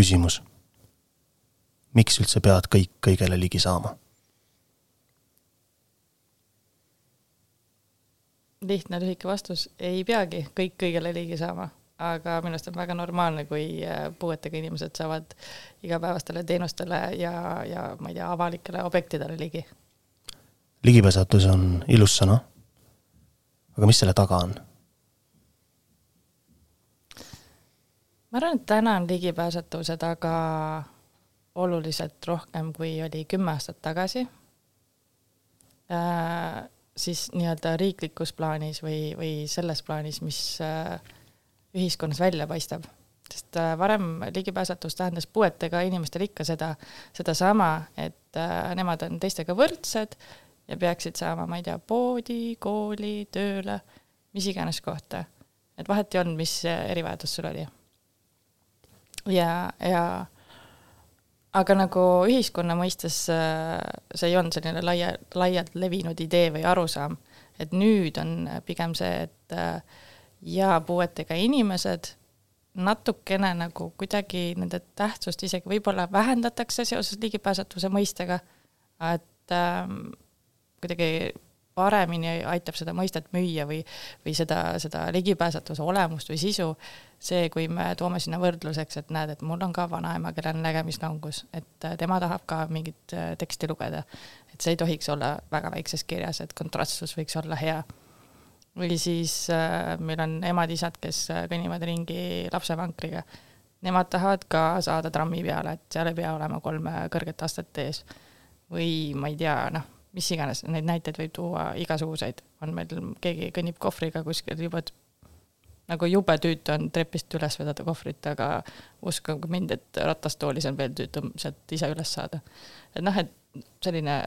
küsimus. miks üldse peavad kõik kõigele ligi saama? lihtne lühike vastus, ei peagi kõik kõigele ligi saama, aga minu arust on väga normaalne, kui äh, puuetega inimesed saavad igapäevastele teenustele ja, ja ma ei tea, avalikele objektidele ligi. ligipääsetus on ilus sõna. aga mis selle taga on? Ma arvan, et täna on ligipääsetuse taga oluliselt rohkem, kui oli kümme aastat tagasi äh, siis nii-öelda riiklikus plaanis või, või selles plaanis, mis äh, ühiskonnas välja paistab. sest äh, varem ligipääsetus tähendas puuetega inimestele ikka seda, sedasama, et äh, nemad on teistega võrdsed ja peaksid saama, ma ei tea, poodi, kooli, tööle, mis iganes kohta. et vahet ei olnud, mis erivajadus sul oli. Ja, ja aga nagu ühiskonna mõistes äh, see ei olnud selline laia, laialt levinud idee või arusaam, et nüüd on pigem see, et äh, ja puuetega inimesed natukene nagu kuidagi nende tähtsust isegi võib-olla vähendatakse seoses ligipääsetuse mõistega, et ähm, kuidagi paremini aitab seda mõistet müüa või, või seda, seda ligipääsetuse olemust või sisu, see, kui me toome sinna võrdluseks, et näed, et mul on ka vanaema, kellel on nägemislangus, et äh, tema tahab ka mingit äh, teksti lugeda. et see ei tohiks olla väga väikses kirjas, et kontrastsus võiks olla hea. või siis äh, meil on emad-isad, kes kõnnivad ringi lapsevankriga. Nemad tahavad ka saada trammi peale, et seal ei pea olema kolme kõrget astet ees. või ma ei tea, noh mis iganes, neid näiteid võib tuua igasuguseid, on meil, keegi kõnnib kohvriga kuskil juba nagu jube tüütu on trepist üles vedada kohvrit, aga uskuge mind, et ratastoolis on veel tüütum sealt ise üles saada. et noh, et selline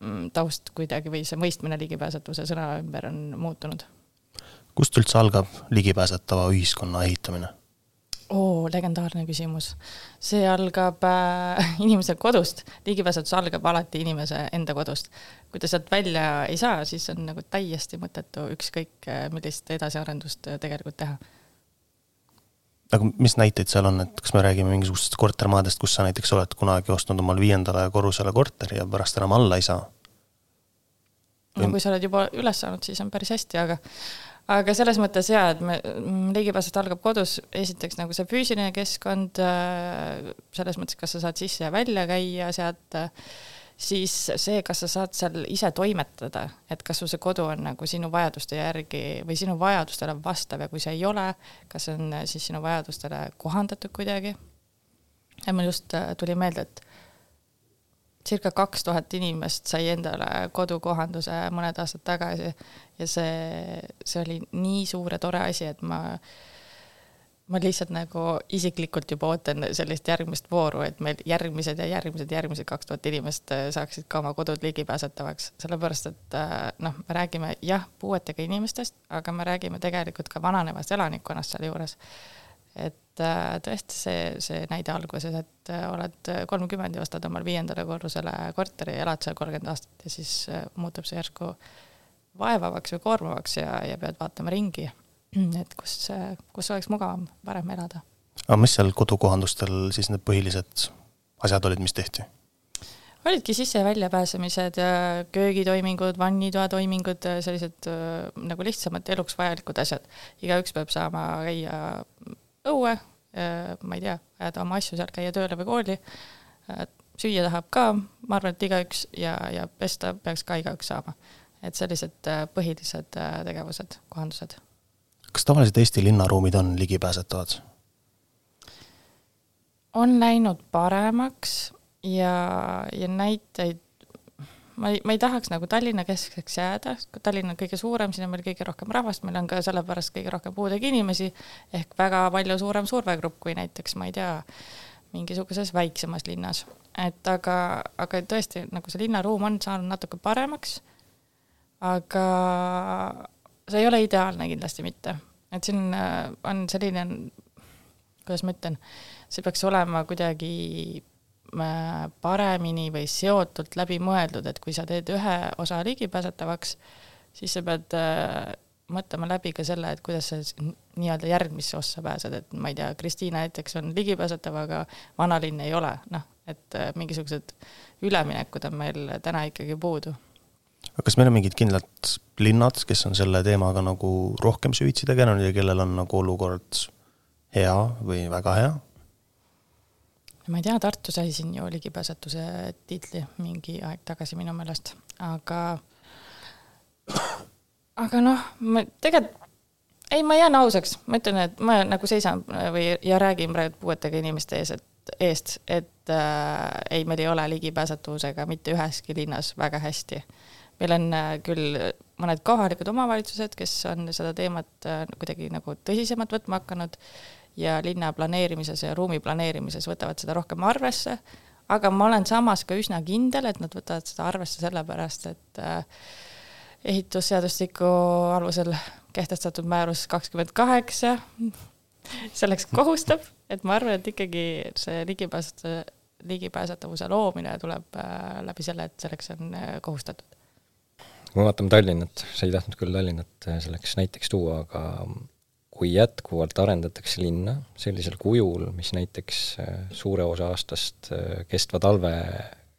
mm, taust kuidagi või see mõistmine ligipääsetavuse sõna ümber on muutunud. kust üldse algab ligipääsetava ühiskonna ehitamine? Oo, legendaarne küsimus. see algab äh, inimese kodust, ligipääsetus algab alati inimese enda kodust. kui ta sealt välja ei saa, siis on nagu täiesti mõttetu ükskõik äh, millist edasiarendust äh, tegelikult teha. aga mis näiteid seal on, et kas me räägime mingisugustest kortermaadest, kus sa näiteks oled kunagi ostnud omale viiendale korrusele korteri ja pärast enam alla ei saa? no kui sa oled juba üles saanud, siis on päris hästi, aga aga selles mõttes jaa, et me, ligipääsust algab kodus, esiteks nagu see füüsiline keskkond, äh, selles mõttes, kas sa saad sisse ja välja käia sealt, siis see, kas sa saad seal ise toimetada, et kas sul see kodu on nagu sinu vajaduste järgi või sinu vajadustele vastav ja kui see ei ole, kas on siis sinu vajadustele kohandatud kuidagi. ja mul just äh, tuli meelde, et circa kaks tuhat inimest sai endale kodukohanduse mõned aastad tagasi ja see, see oli nii suur ja tore asi, et ma, ma lihtsalt nagu isiklikult juba ootan sellist järgmist vooru, et meil järgmised ja järgmised, järgmised kaks tuhat inimest saaksid ka oma kodud ligipääsetavaks, sellepärast et noh, me räägime jah, puuetega inimestest, aga me räägime tegelikult ka vananevast elanikkonnast sealjuures. Et äh, tõesti see, see näide alguses, et äh, oled kolmkümmend ja ostad omal viiendale korrusele korteri ja elad seal kolmkümmend aastat ja siis äh, muutub see järsku vaevavaks või koormavaks ja, ja pead vaatama ringi, et kus, kus oleks mugavam, parem elada. aga mis seal kodukohandustel siis need põhilised asjad olid, mis tehti? olidki sisse- ja väljapääsemised, köögitoimingud, vannitoa toimingud, sellised nagu lihtsamad eluks vajalikud asjad. igaüks peab saama käia õue, äh, ma ei tea, ajada oma asju seal, käia tööle või kooli, äh, süüa tahab ka, ma arvan, et igaüks ja, ja pesta peaks ka igaüks saama. et sellised äh, põhilised tegevused, kohandused. kas tavaliselt Eesti linnaruumid on ligipääsetavad? on läinud paremaks ja, ja näiteid ma ei, ma ei tahaks nagu Tallinna keskseks jääda, Tallinn on kõige suurem, siin on meil kõige rohkem rahvast, meil on ka sellepärast kõige rohkem puudega inimesi, ehk väga palju suurem survegrupp kui näiteks, ma ei tea, mingisuguses väiksemas linnas. et aga, aga tõesti, nagu see linnaruum on saanud natuke paremaks, aga see ei ole ideaalne kindlasti mitte, et siin äh, on selline, kuidas ma ütlen, see peaks olema kuidagi paremini või seotult läbi mõeldud, et kui sa teed ühe osa ligipääsetavaks, siis sa pead äh, mõtlema läbi ka selle, et kuidas sa nii-öelda järgmisse ossa pääsed, et ma ei tea, Kristiina näiteks on ligipääsetav, aga vanalinn ei ole, noh, et äh, mingisugused üleminekud on meil täna ikkagi puudu. aga kas meil on mingid kindlad linnad, kes on selle teemaga nagu rohkem süvitsi tegelenud ja kellel on nagu olukord hea või väga hea? Ma ei tea, Tartu sai siin ju ligipääsetuse tiitli mingi aeg tagasi minu meelest, aga aga noh, ma tegelikult, ei, ma jään ausaks, ma ütlen, et ma nagu seisan või, ja räägin praegu puuetega inimeste ees, et eest, et äh, ei, meil ei ole ligipääsetavusega mitte üheski linnas väga hästi. meil on äh, küll mõned kohalikud omavalitsused, kes on seda teemat äh, kuidagi nagu tõsisemalt võtma hakanud ja linna planeerimises ja ruumi planeerimises võtavad seda rohkem arvesse, aga ma olen samas ka üsna kindel, et nad võtavad seda arvesse sellepärast, et äh, ehitusseadustiku alusel kehtestatud määrus kakskümmend kaheksa selleks kohustab, et ma arvan, et ikkagi see ligipääsetavuse, ligipääsetavuse loomine tuleb äh, läbi selle, et selleks on äh, kohustatud. kui me vaatame Tallinnat, sa ei tahtnud küll Tallinnat selleks näiteks tuua, aga kui jätkuvalt arendatakse linna sellisel kujul, mis näiteks suure osa aastast kestva talve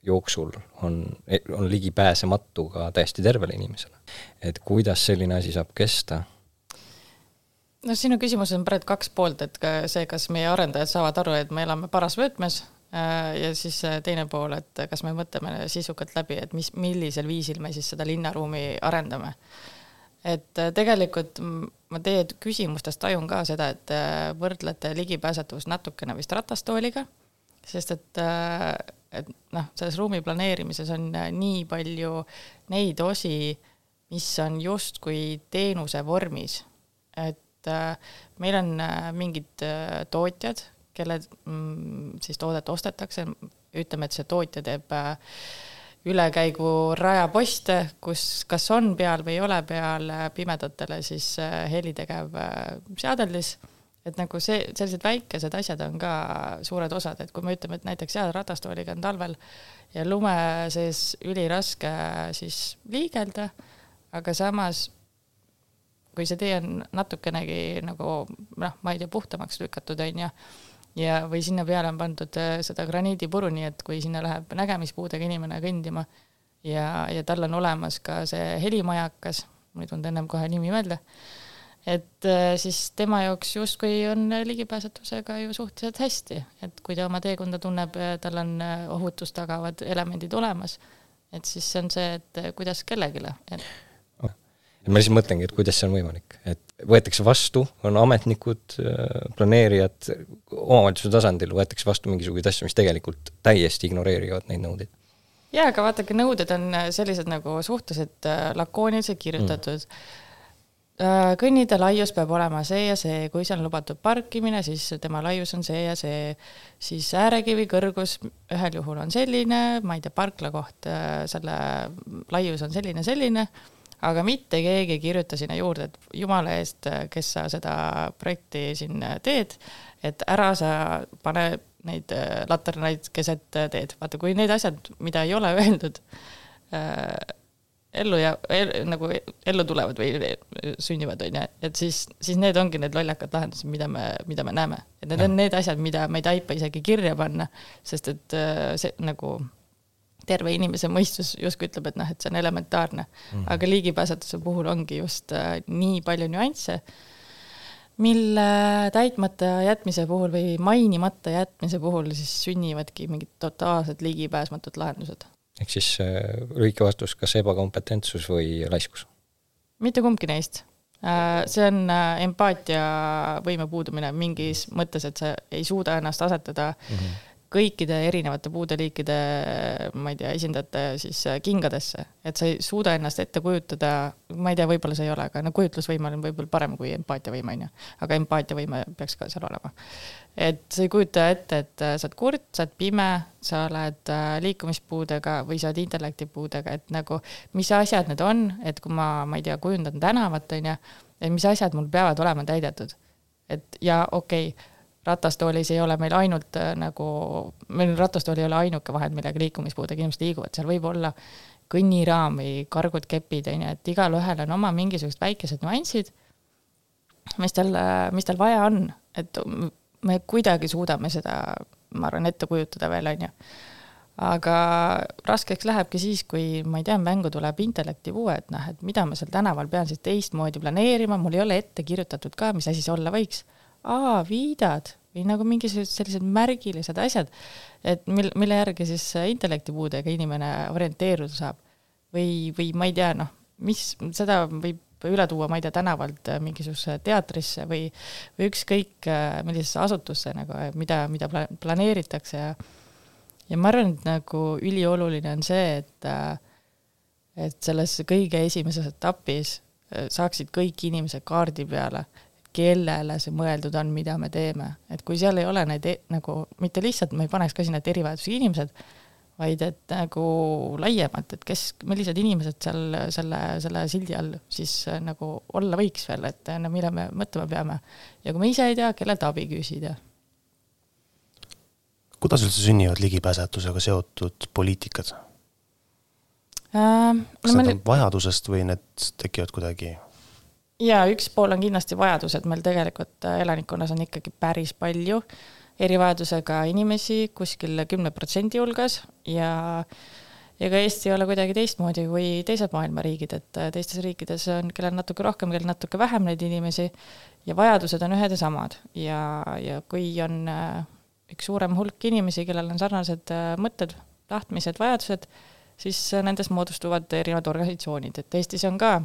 jooksul on, on ligipääsematu ka täiesti tervele inimesele. et kuidas selline asi saab kesta? no sinu küsimuses on praegu kaks poolt, et ka see, kas meie arendajad saavad aru, et me elame parasvöötmes äh, ja siis äh, teine pool, et kas me mõtleme sisukalt läbi, et mis, millisel viisil me siis seda linnaruumi arendame. Et äh, tegelikult ma teie küsimustest tajun ka seda, et võrdlete ligipääsetavust natukene vist ratastooliga, sest et et noh, selles ruumi planeerimises on äh, nii palju neid osi, mis on justkui teenuse vormis. et äh, meil on äh, mingid äh, tootjad, kelle mm, siis toodet ostetakse, ütleme, et see tootja teeb äh, ülekäigu rajaposte, kus kas on peal või ei ole peal äh, pimedatele siis äh, helitegev äh, seadeldis. Et nagu see, sellised väikesed asjad on ka suured osad, et kui me ütleme, et näiteks jaa, ratastooliga on talvel ja lume sees üliraske siis liigelda, aga samas kui see tee on natukenegi nagu noh, ma ei tea, puhtamaks lükatud, on ju, ja, või sinna peale on pandud äh, seda graniidipuru, nii et kui sinna läheb nägemispuudega inimene kõndima ja, ja tal on olemas ka see helimajakas, mul ei tulnud ennem kohe nimi meelde et äh, siis tema jaoks justkui on ligipääsetavusega ju suhteliselt hästi, et kui ta oma teekonda tunneb, tal on äh, ohutust tagavad elemendid olemas, et siis see on see, et äh, kuidas kellelegi et.... ma lihtsalt mõtlengi, et kuidas see on võimalik, et võetakse vastu, on ametnikud, planeerijad, omavalitsuse tasandil võetakse vastu mingisuguseid asju, mis tegelikult täiesti ignoreerivad neid nõudeid. Jaa, aga vaadake, nõuded on sellised nagu suhteliselt lakooniliselt kirjutatud mm Äh, kõnnitee laius peab olema see ja see, kui seal on lubatud parkimine, siis tema laius on see ja see, siis äärekivi kõrgus ühel juhul on selline, ma ei tea, parkla koht, äh, selle laius on selline, selline, aga mitte keegi ei kirjuta sinna juurde, et jumala eest, kes sa seda projekti siin teed, et ära sa pane neid äh, laternaid keset teed, vaata kui need asjad, mida ei ole öeldud äh,, ellu ja el, nagu ellu tulevad või sünnivad, on ju, et siis, siis need ongi need lollakad lahendused, mida me, mida me näeme. et need ja. on need asjad, mida me ei taipa isegi kirja panna, sest et äh, see nagu terve inimese mõistus justkui ütleb, et noh, et see on elementaarne mm. -hmm. aga ligipääsetuse puhul ongi just äh, nii palju nüansse, mille täitmata jätmise puhul või mainimata jätmise puhul siis sünnivadki mingid totaalselt ligipääsmatud lahendused ehk siis äh, lühike vastus, kas ebakompetentsus või laiskus? mitte kumbki neist. Äh, see on äh, empaatiavõime puudumine mingis mõttes, et sa ei suuda ennast asetada mm -hmm kõikide erinevate puudeliikide, ma ei tea, esindajate siis äh, kingadesse, et sa ei suuda ennast ette kujutada, ma ei tea, võib-olla see ei ole, aga no kujutlusvõime on võib-olla parem kui empaatiavõime, on ju. aga empaatiavõime peaks ka seal olema. et sa ei kujuta ette, et äh, sa oled kurt, sa oled pime, sa oled äh, liikumispuudega või sa oled intellektipuudega, et nagu mis asjad need on, et kui ma, ma ei tea, kujundan tänavat, on ju, et mis asjad mul peavad olema täidetud. et ja okei okay,, ratastoolis ei ole meil ainult äh, nagu, meil ratastool ei ole ainuke vahend, millega liikumispuudega inimesed liiguvad, seal võib olla kõnniraam või kargud, kepid, on ju, et igalühel on oma mingisugused väikesed nüansid, mis tal, mis tal vaja on, et me kuidagi suudame seda, ma arvan, ette kujutada veel, on ju. Aga raskeks lähebki siis, kui ma ei tea, mängu tuleb intellektipuue, et noh, et mida ma seal tänaval pean siis teistmoodi planeerima, mul ei ole ette kirjutatud ka, mis asi see olla võiks. Aa, viidad või nagu mingisugused sellised märgilised asjad, et mil-, mille järgi siis intellektipuudega inimene orienteeruda saab. või, või ma ei tea, noh, mis, seda võib üle tuua, ma ei tea, tänavalt mingisugusesse teatrisse või, või ükskõik millisesse asutusse nagu, mida, mida pla-, planeeritakse ja ja ma arvan, et nagu ülioluline on see, et äh, et selles kõige esimeses etapis äh, saaksid kõik inimesed kaardi peale, kellele see mõeldud on, mida me teeme, et kui seal ei ole neid e nagu mitte lihtsalt, ma ei paneks ka sinna, et erivajadusega inimesed, vaid et nagu laiemalt, et kes, millised inimesed seal selle, selle sildi all siis äh, nagu olla võiks veel, et no mille me mõtlema peame. ja kui me ise ei tea, kellelt abi küsida kuidas üldse sünnivad ligipääsetusega seotud poliitikad ähm,? kas no, need on vajadusest või need tekivad kuidagi? Jaa, üks pool on kindlasti vajadus, et meil tegelikult äh, elanikkonnas on ikkagi päris palju erivajadusega inimesi, kuskil kümne protsendi hulgas ja ja ka Eesti ei ole kuidagi teistmoodi kui teised maailma riigid, et äh, teistes riikides on, kellel natuke rohkem, kellel natuke vähem neid inimesi ja vajadused on ühed ja samad. Ja, ja kui on äh, üks suurem hulk inimesi, kellel on sarnased mõtted, tahtmised, vajadused, siis nendest moodustuvad erinevad organisatsioonid, et Eestis on ka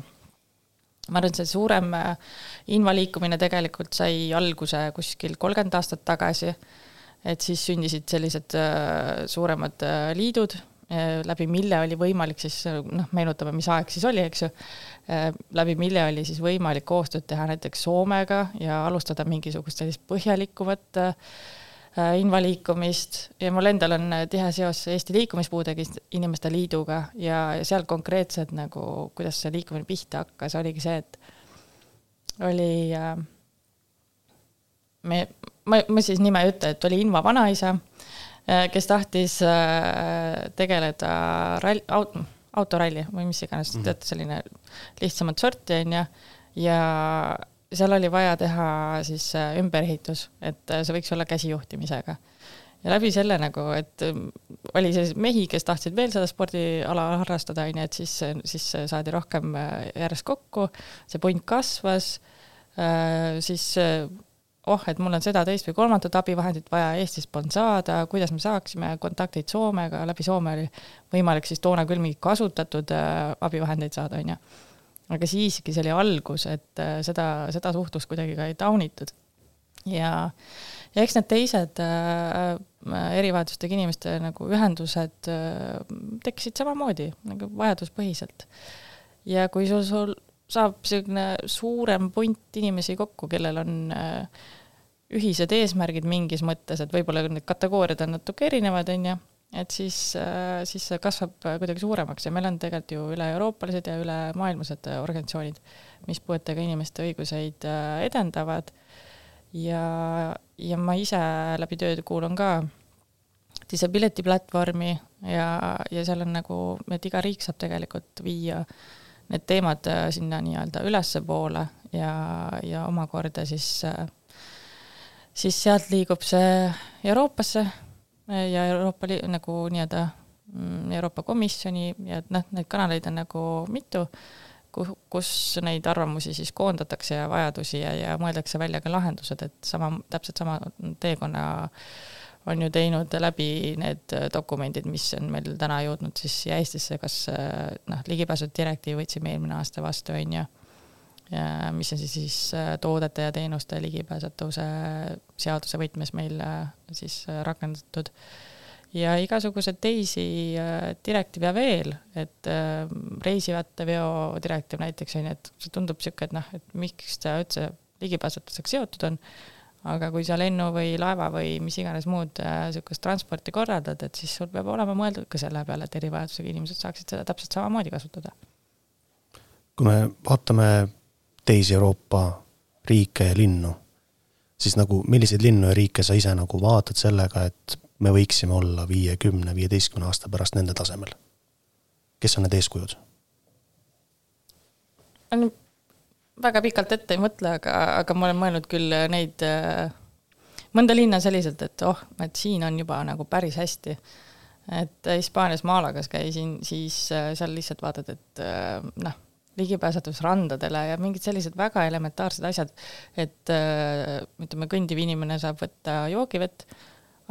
ma arvan, see suurem äh, invaliikumine tegelikult sai alguse kuskil kolmkümmend aastat tagasi, et siis sündisid sellised suuremad liidud, läbi mille oli võimalik siis noh, meenutame, mis aeg siis oli, eks ju, läbi mille oli siis võimalik koostööd teha näiteks Soomega ja alustada mingisugust sellist põhjalikumat äh, Äh, invaliikumist ja mul endal on äh, tihe seos Eesti Liikumispuudega Inimeste Liiduga ja, ja seal konkreetselt nagu, kuidas see liikumine pihta hakkas, oligi see, et oli äh, me, ma, ma siis nime ei ütle, et oli Inva vanaisa, kes tahtis tegeleda rall-, aut-, autoralli või mis iganes mm, -hmm. teate, selline lihtsamat sorti, on ju, ja seal oli vaja teha siis äh, ümberehitus, et äh, see võiks olla käsijuhtimisega. ja läbi selle nagu, et ähm, oli selliseid mehi, kes tahtsid veel seda spordiala harrastada, on ju, et siis, siis saadi rohkem äh, järjest kokku, see punt kasvas, siis oh, et mul on seda, teist või kolmandat abivahendit vaja Eestist polnud saada, kuidas me saaksime kontakteid Soomega, läbi Soome oli võimalik siis toona küll mingeid kasutatud abivahendeid saada, on ju aga siiski see oli algus, et äh, seda, seda suhtlust kuidagi ka ei taunitud. ja, ja eks need teised äh, erivajadustega inimeste nagu ühendused äh, tekkisid samamoodi nagu vajaduspõhiselt. ja kui sul, sul saab niisugune suurem punt inimesi kokku, kellel on äh, ühised eesmärgid mingis mõttes, et võib-olla need kategooriad on natuke erinevad, on ju et siis, äh, siis see kasvab kuidagi suuremaks ja meil on tegelikult ju üle-euroopalised ja ülemaailmsed organisatsioonid, mis puuetega inimeste õiguseid äh, edendavad. Ja, ja ma ise läbi töö kuulun ka Disability platvormi ja, ja seal on nagu, et iga riik saab tegelikult viia need teemad äh, sinna nii-öelda ülespoole ja, ja omakorda siis, siis sealt liigub see Euroopasse ja Euroopa Liidu nagu nii-öelda mm, Euroopa Komisjoni ja et noh, neid kanaleid on nagu mitu, kus neid arvamusi siis koondatakse ja vajadusi ja, ja mõeldakse välja ka lahendused, et sama, täpselt sama teekonna on ju teinud läbi need dokumendid, mis on meil täna jõudnud siis siia Eestisse, kas noh, ligipääsu direktiiv võtsime eelmine aasta vastu, on ju mis on siis, siis äh, toodete ja teenuste ligipääsetavuse seaduse võtmes meil äh, siis äh, rakendatud. ja igasuguseid teisi direktiive veel, et reisivate veo direktiiv näiteks on ju, et see tundub niisugune, et noh, et miks ta üldse ligipääsetavusega seotud on, aga kui sa lennu või laeva või mis iganes muud niisugust transporti korraldad, et siis sul peab olema mõeldud ka selle peale, et erivajadusega inimesed saaksid seda täpselt samamoodi kasutada. kui me vaatame teisi Euroopa riike ja linnu. siis nagu milliseid linnu ja riike sa ise nagu vaatad sellega, et me võiksime olla viie, kümne, viieteistkümne aasta pärast nende tasemel? kes on need eeskujud? väga pikalt ette ei mõtle, aga, aga ma olen mõelnud küll neid, mõnda linna selliselt, et oh, et siin on juba nagu päris hästi. et Hispaanias Malagas käisin, siis seal lihtsalt vaatad, et noh ligipääsetavus randadele ja mingid sellised väga elementaarsed asjad, et äh, ütleme, kõndiv inimene saab võtta joogivett,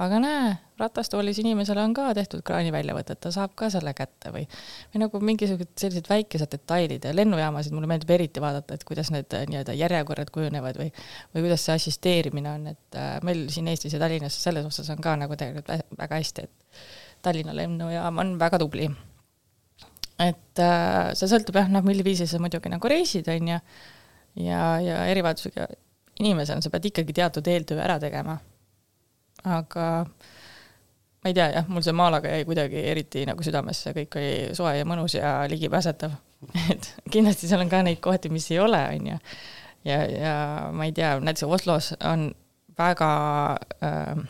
aga näe, ratastoolis inimesele on ka tehtud kraaniväljavõtet, ta saab ka selle kätte või, või nagu mingisugused sellised väikesed detailid ja lennujaamasid mulle meeldib eriti vaadata, et kuidas need äh, nii-öelda järjekorrad kujunevad või, või kuidas see assisteerimine on, et äh, meil siin Eestis ja Tallinnas selles osas on ka nagu tegelikult väga hästi, et Tallinna lennujaam on väga tubli et äh, see sõltub jah, noh, mil viisil sa muidugi nagu reisid, on ju, ja, ja erivajadusega inimesena sa pead ikkagi teatud eeltöö ära tegema. aga ma ei tea, jah, mul see Malaga jäi kuidagi eriti nagu südamesse, kõik oli soe ja mõnus ja ligipääsetav et kindlasti seal on ka neid kohti, mis ei ole, on ju. ja, ja ma ei tea, näiteks Oslos on väga äh,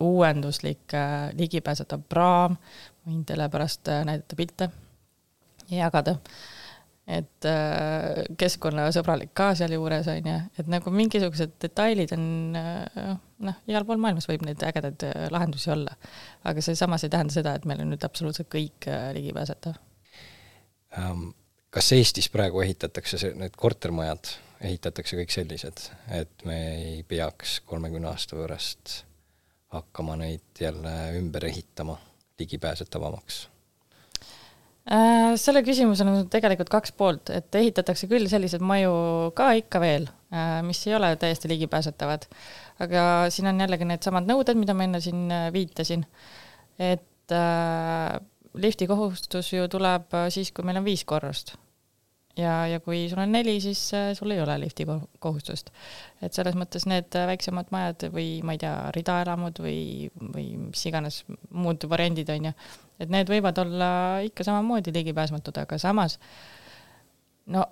uuenduslik äh, ligipääsetav praam, võin teile pärast äh, näidata pilte jagada. et äh, keskkonnasõbralik ka sealjuures on ju, et nagu mingisugused detailid on äh, noh, igal pool maailmas võib neid ägedaid äh, lahendusi olla. aga see samas ei tähenda seda, et meil on nüüd absoluutselt kõik ligipääsetav um,. kas Eestis praegu ehitatakse see, need kortermajad, ehitatakse kõik sellised, et me ei peaks kolmekümne aasta pärast hakkama neid jälle ümber ehitama ligipääsetavamaks selle küsimusel on tegelikult kaks poolt, et ehitatakse küll selliseid maju ka ikka veel, äh, mis ei ole täiesti ligipääsetavad. aga siin on jällegi needsamad nõuded, mida ma enne siin äh, viitasin. et äh, lifti kohustus ju tuleb siis, kui meil on viis korrust. ja, ja kui sul on neli, siis äh, sul ei ole lifti kohustust. et selles mõttes need väiksemad majad või ma ei tea, ridaelamud või, või mis iganes muud variandid on ju et need võivad olla ikka samamoodi ligipääsmatud, aga samas no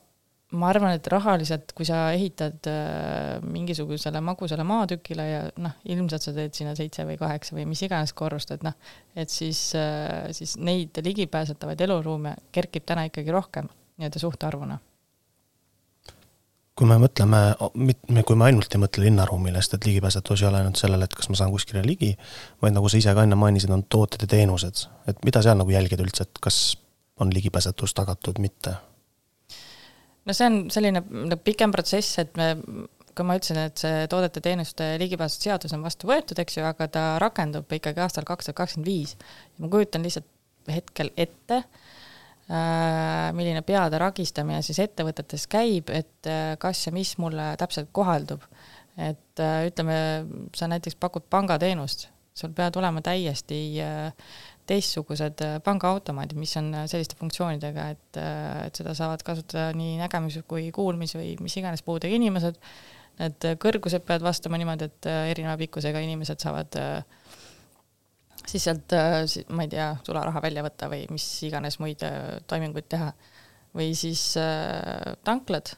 ma arvan, et rahaliselt, kui sa ehitad äh, mingisugusele magusale maatükile ja noh, ilmselt sa teed sinna seitse või kaheksa või mis iganes korrust, et noh, et siis äh,, siis neid ligipääsetavaid eluruume kerkib täna ikkagi rohkem nii-öelda suhtarvuna kui me mõtleme, kui me ainult ei mõtle linnaruumile, sest et ligipääsetavus ei ole ainult sellele, et kas ma saan kuskile ligi, vaid nagu sa ise ka enne mainisid, on tooted ja teenused, et mida seal nagu jälgida üldse, et kas on ligipääsetavus tagatud, mitte? no see on selline pikem protsess, et me, kui ma ütlesin, et see toodete-teenuste ligipääsetavuse seadus on vastu võetud, eks ju, aga ta rakendub ikkagi aastal kaks tuhat kakskümmend viis. ma kujutan lihtsalt hetkel ette milline peade ragistamine siis ettevõtetes käib, et äh, kas ja mis mulle täpselt kohaldub. et äh, ütleme, sa näiteks pakud pangateenust, sul peavad olema täiesti teistsugused pangaautomaadid, mis on selliste funktsioonidega, et, et seda saavad kasutada nii nägemis- kui kuulmis- või mis iganes puudega inimesed. Need kõrgused peavad vastama niimoodi, et erineva pikkusega inimesed saavad äh, siis sealt, äh, ma ei tea, sularaha välja võtta või mis iganes muid äh, toiminguid teha. või siis äh, tanklad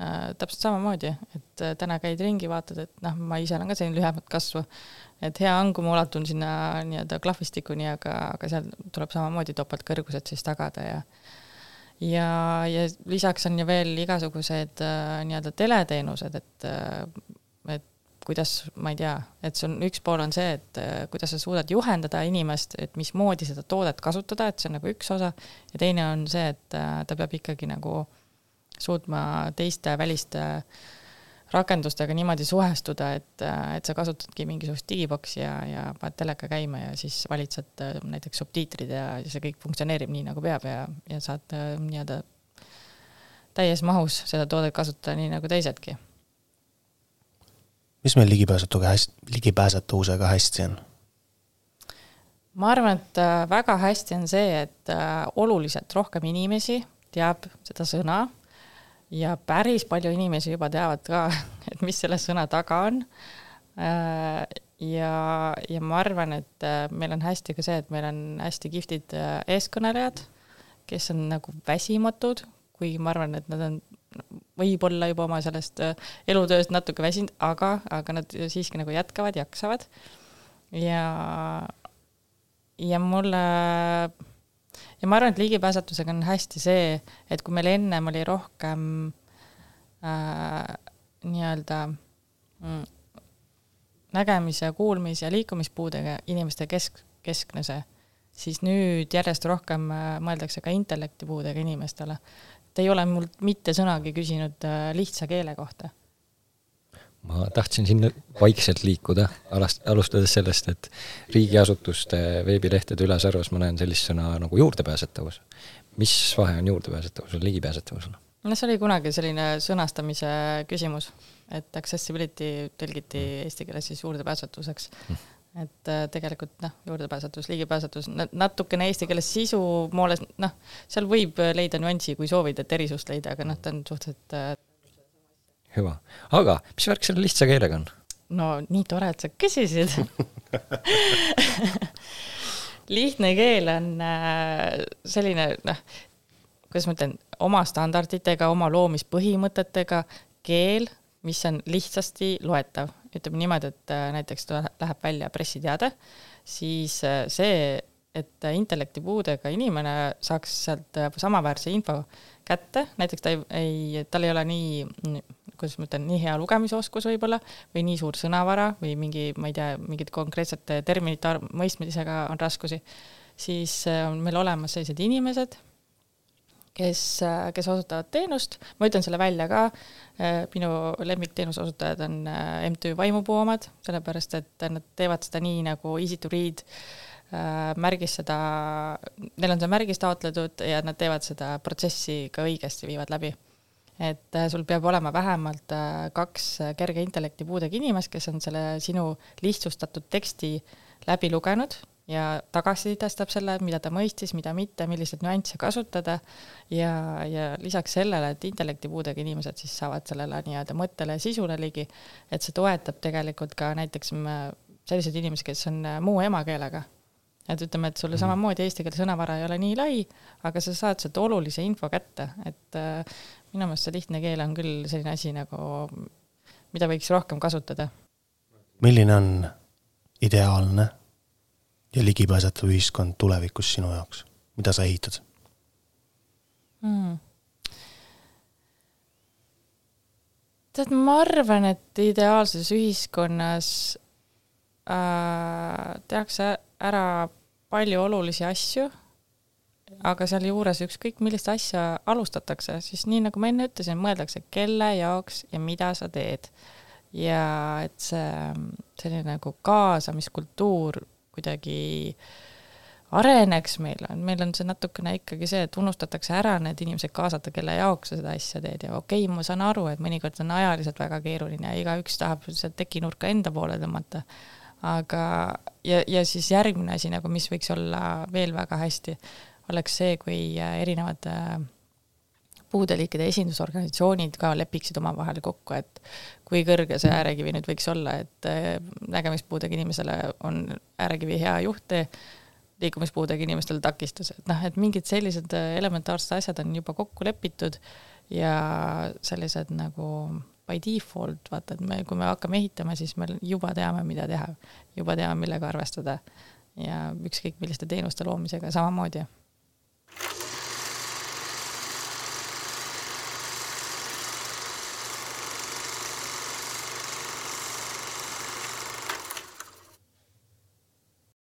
äh,, täpselt samamoodi, et äh, täna käid ringi, vaatad, et noh, ma ise olen ka selline lühemat kasvu, et hea on, kui ma ulatun sinna nii-öelda klahvistikuni, aga, aga seal tuleb samamoodi topeltkõrgused siis tagada ja ja, ja lisaks on ju veel igasugused äh, nii-öelda teleteenused, et et kuidas, ma ei tea, et see on, üks pool on see, et äh, kuidas sa suudad juhendada inimest, et mismoodi seda toodet kasutada, et see on nagu üks osa, ja teine on see, et äh, ta peab ikkagi nagu suutma teiste väliste rakendustega niimoodi suhestuda, et, äh, et sa kasutadki mingisugust digiboksi ja, ja paned teleka käima ja siis valitsed näiteks subtiitrid ja see kõik funktsioneerib nii, nagu peab ja, ja saad nii-öelda täies mahus seda toodet kasutada nii nagu teisedki mis meil ligipääsetuga hästi, ligipääsetavusega hästi on? ma arvan, et äh, väga hästi on see, et äh, oluliselt rohkem inimesi teab seda sõna ja päris palju inimesi juba teavad ka, et mis selle sõna taga on. Äh, ja, ja ma arvan, et meil on hästi ka see, et meil on hästi kihvtid eeskõnelejad, kes on nagu väsimatud, kuigi ma arvan, et nad on võib-olla juba oma sellest äh, elutööst natuke väsinud, aga, aga nad siiski nagu jätkavad, jaksavad. ja, ja mulle, ja ma arvan, et ligipääsetusega on hästi see, et kui meil ennem oli rohkem äh, nii-öelda mm, nägemis- ja kuulmis- ja liikumispuudega inimeste kesk, keskne see, siis nüüd järjest rohkem äh, mõeldakse ka intellektipuudega inimestele ta ei ole mult mitte sõnagi küsinud äh, lihtsa keele kohta. ma tahtsin sinna vaikselt liikuda, alast-, alustades sellest, et riigiasutuste veebilehtede ülesarvas ma näen sellist sõna nagu juurdepääsetavus. mis vahe on juurdepääsetavusel, ligipääsetavusel? no see oli kunagi selline sõnastamise küsimus, et accessibility tõlgiti mm. eesti keeles siis juurdepääsetuseks mm et äh, tegelikult noh, juurdepääsetus, ligipääsetus, natukene eesti keeles sisu mooles, noh, seal võib leida nüansi, kui soovid, et erisust leida, aga noh, ta on suhteliselt äh... hüva, aga mis värk selle lihtsa keelega on? no nii tore, et sa küsisid. Lihtne keel on äh, selline noh, kuidas ma ütlen, oma standarditega, oma loomispõhimõtetega keel, mis on lihtsasti loetav ütleme niimoodi, et äh, näiteks läheb välja pressiteade, siis äh, see, et intellektipuudega inimene saaks sealt äh, samaväärse info kätte, näiteks ta ei, ei, tal ei ole nii, kuidas ma ütlen, nii hea lugemisoskus võib-olla või nii suur sõnavara või mingi, ma ei tea, mingite konkreetsete terminite mõistmisega on raskusi, siis on meil olemas sellised inimesed kes, kes osutavad teenust, ma ütlen selle välja ka, minu lemmikteenuse osutajad on äh, MTÜ Vaimupuu omad, sellepärast et nad teevad seda nii nagu easy to read, äh, märgis seda, neil on see märgis taotletud ja nad teevad seda protsessi ka õigesti, viivad läbi. et äh, sul peab olema vähemalt kaks kerge intellektipuudega inimest, kes on selle sinu lihtsustatud teksti läbi lugenud ja tagasisidestab selle, mida ta mõistis, mida mitte, milliseid nüansse kasutada ja, ja lisaks sellele, et intellektipuudega inimesed siis saavad sellele nii-öelda mõttele ja sisule ligi, et see toetab tegelikult ka näiteks selliseid inimesi, kes on äh, muu emakeelega. et ütleme, et sulle mhm. samamoodi eesti keele sõnavara ei ole nii lai, aga sa saad sealt olulise info kätte, et äh, minu meelest see lihtne keel on küll selline asi nagu, mida võiks rohkem kasutada. milline on ideaalne ja ligipääsetav ühiskond tulevikus sinu jaoks, mida sa ehitad mm.? tead, ma arvan, et ideaalses ühiskonnas äh, tehakse ära palju olulisi asju, aga sealjuures ükskõik millist asja alustatakse, siis nii nagu ma enne ütlesin, mõeldakse, kelle jaoks ja mida sa teed. ja et see selline nagu kaasamiskultuur kuidagi areneks meil on, meil on see natukene ikkagi see, et unustatakse ära need inimesed kaasata, kelle jaoks sa seda asja teed ja okei okay,, ma saan aru, et mõnikord on ajaliselt väga keeruline ja igaüks tahab seda tekinurka enda poole tõmmata. aga, ja, ja siis järgmine asi nagu, mis võiks olla veel väga hästi, oleks see, kui erinevad äh, puudeliikide esindusorganisatsioonid ka lepiksid omavahel kokku, et kui kõrge see äärekivi nüüd võiks olla, et äh, nägemispuudega inimesele on äärekivi hea juhttee, liikumispuudega inimestel takistus, et noh, et mingid sellised elementaarsed asjad on juba kokku lepitud ja sellised nagu by default, vaata, et me, kui me hakkame ehitama, siis me juba teame, mida teha, juba teame, millega arvestada ja ükskõik milliste teenuste loomisega samamoodi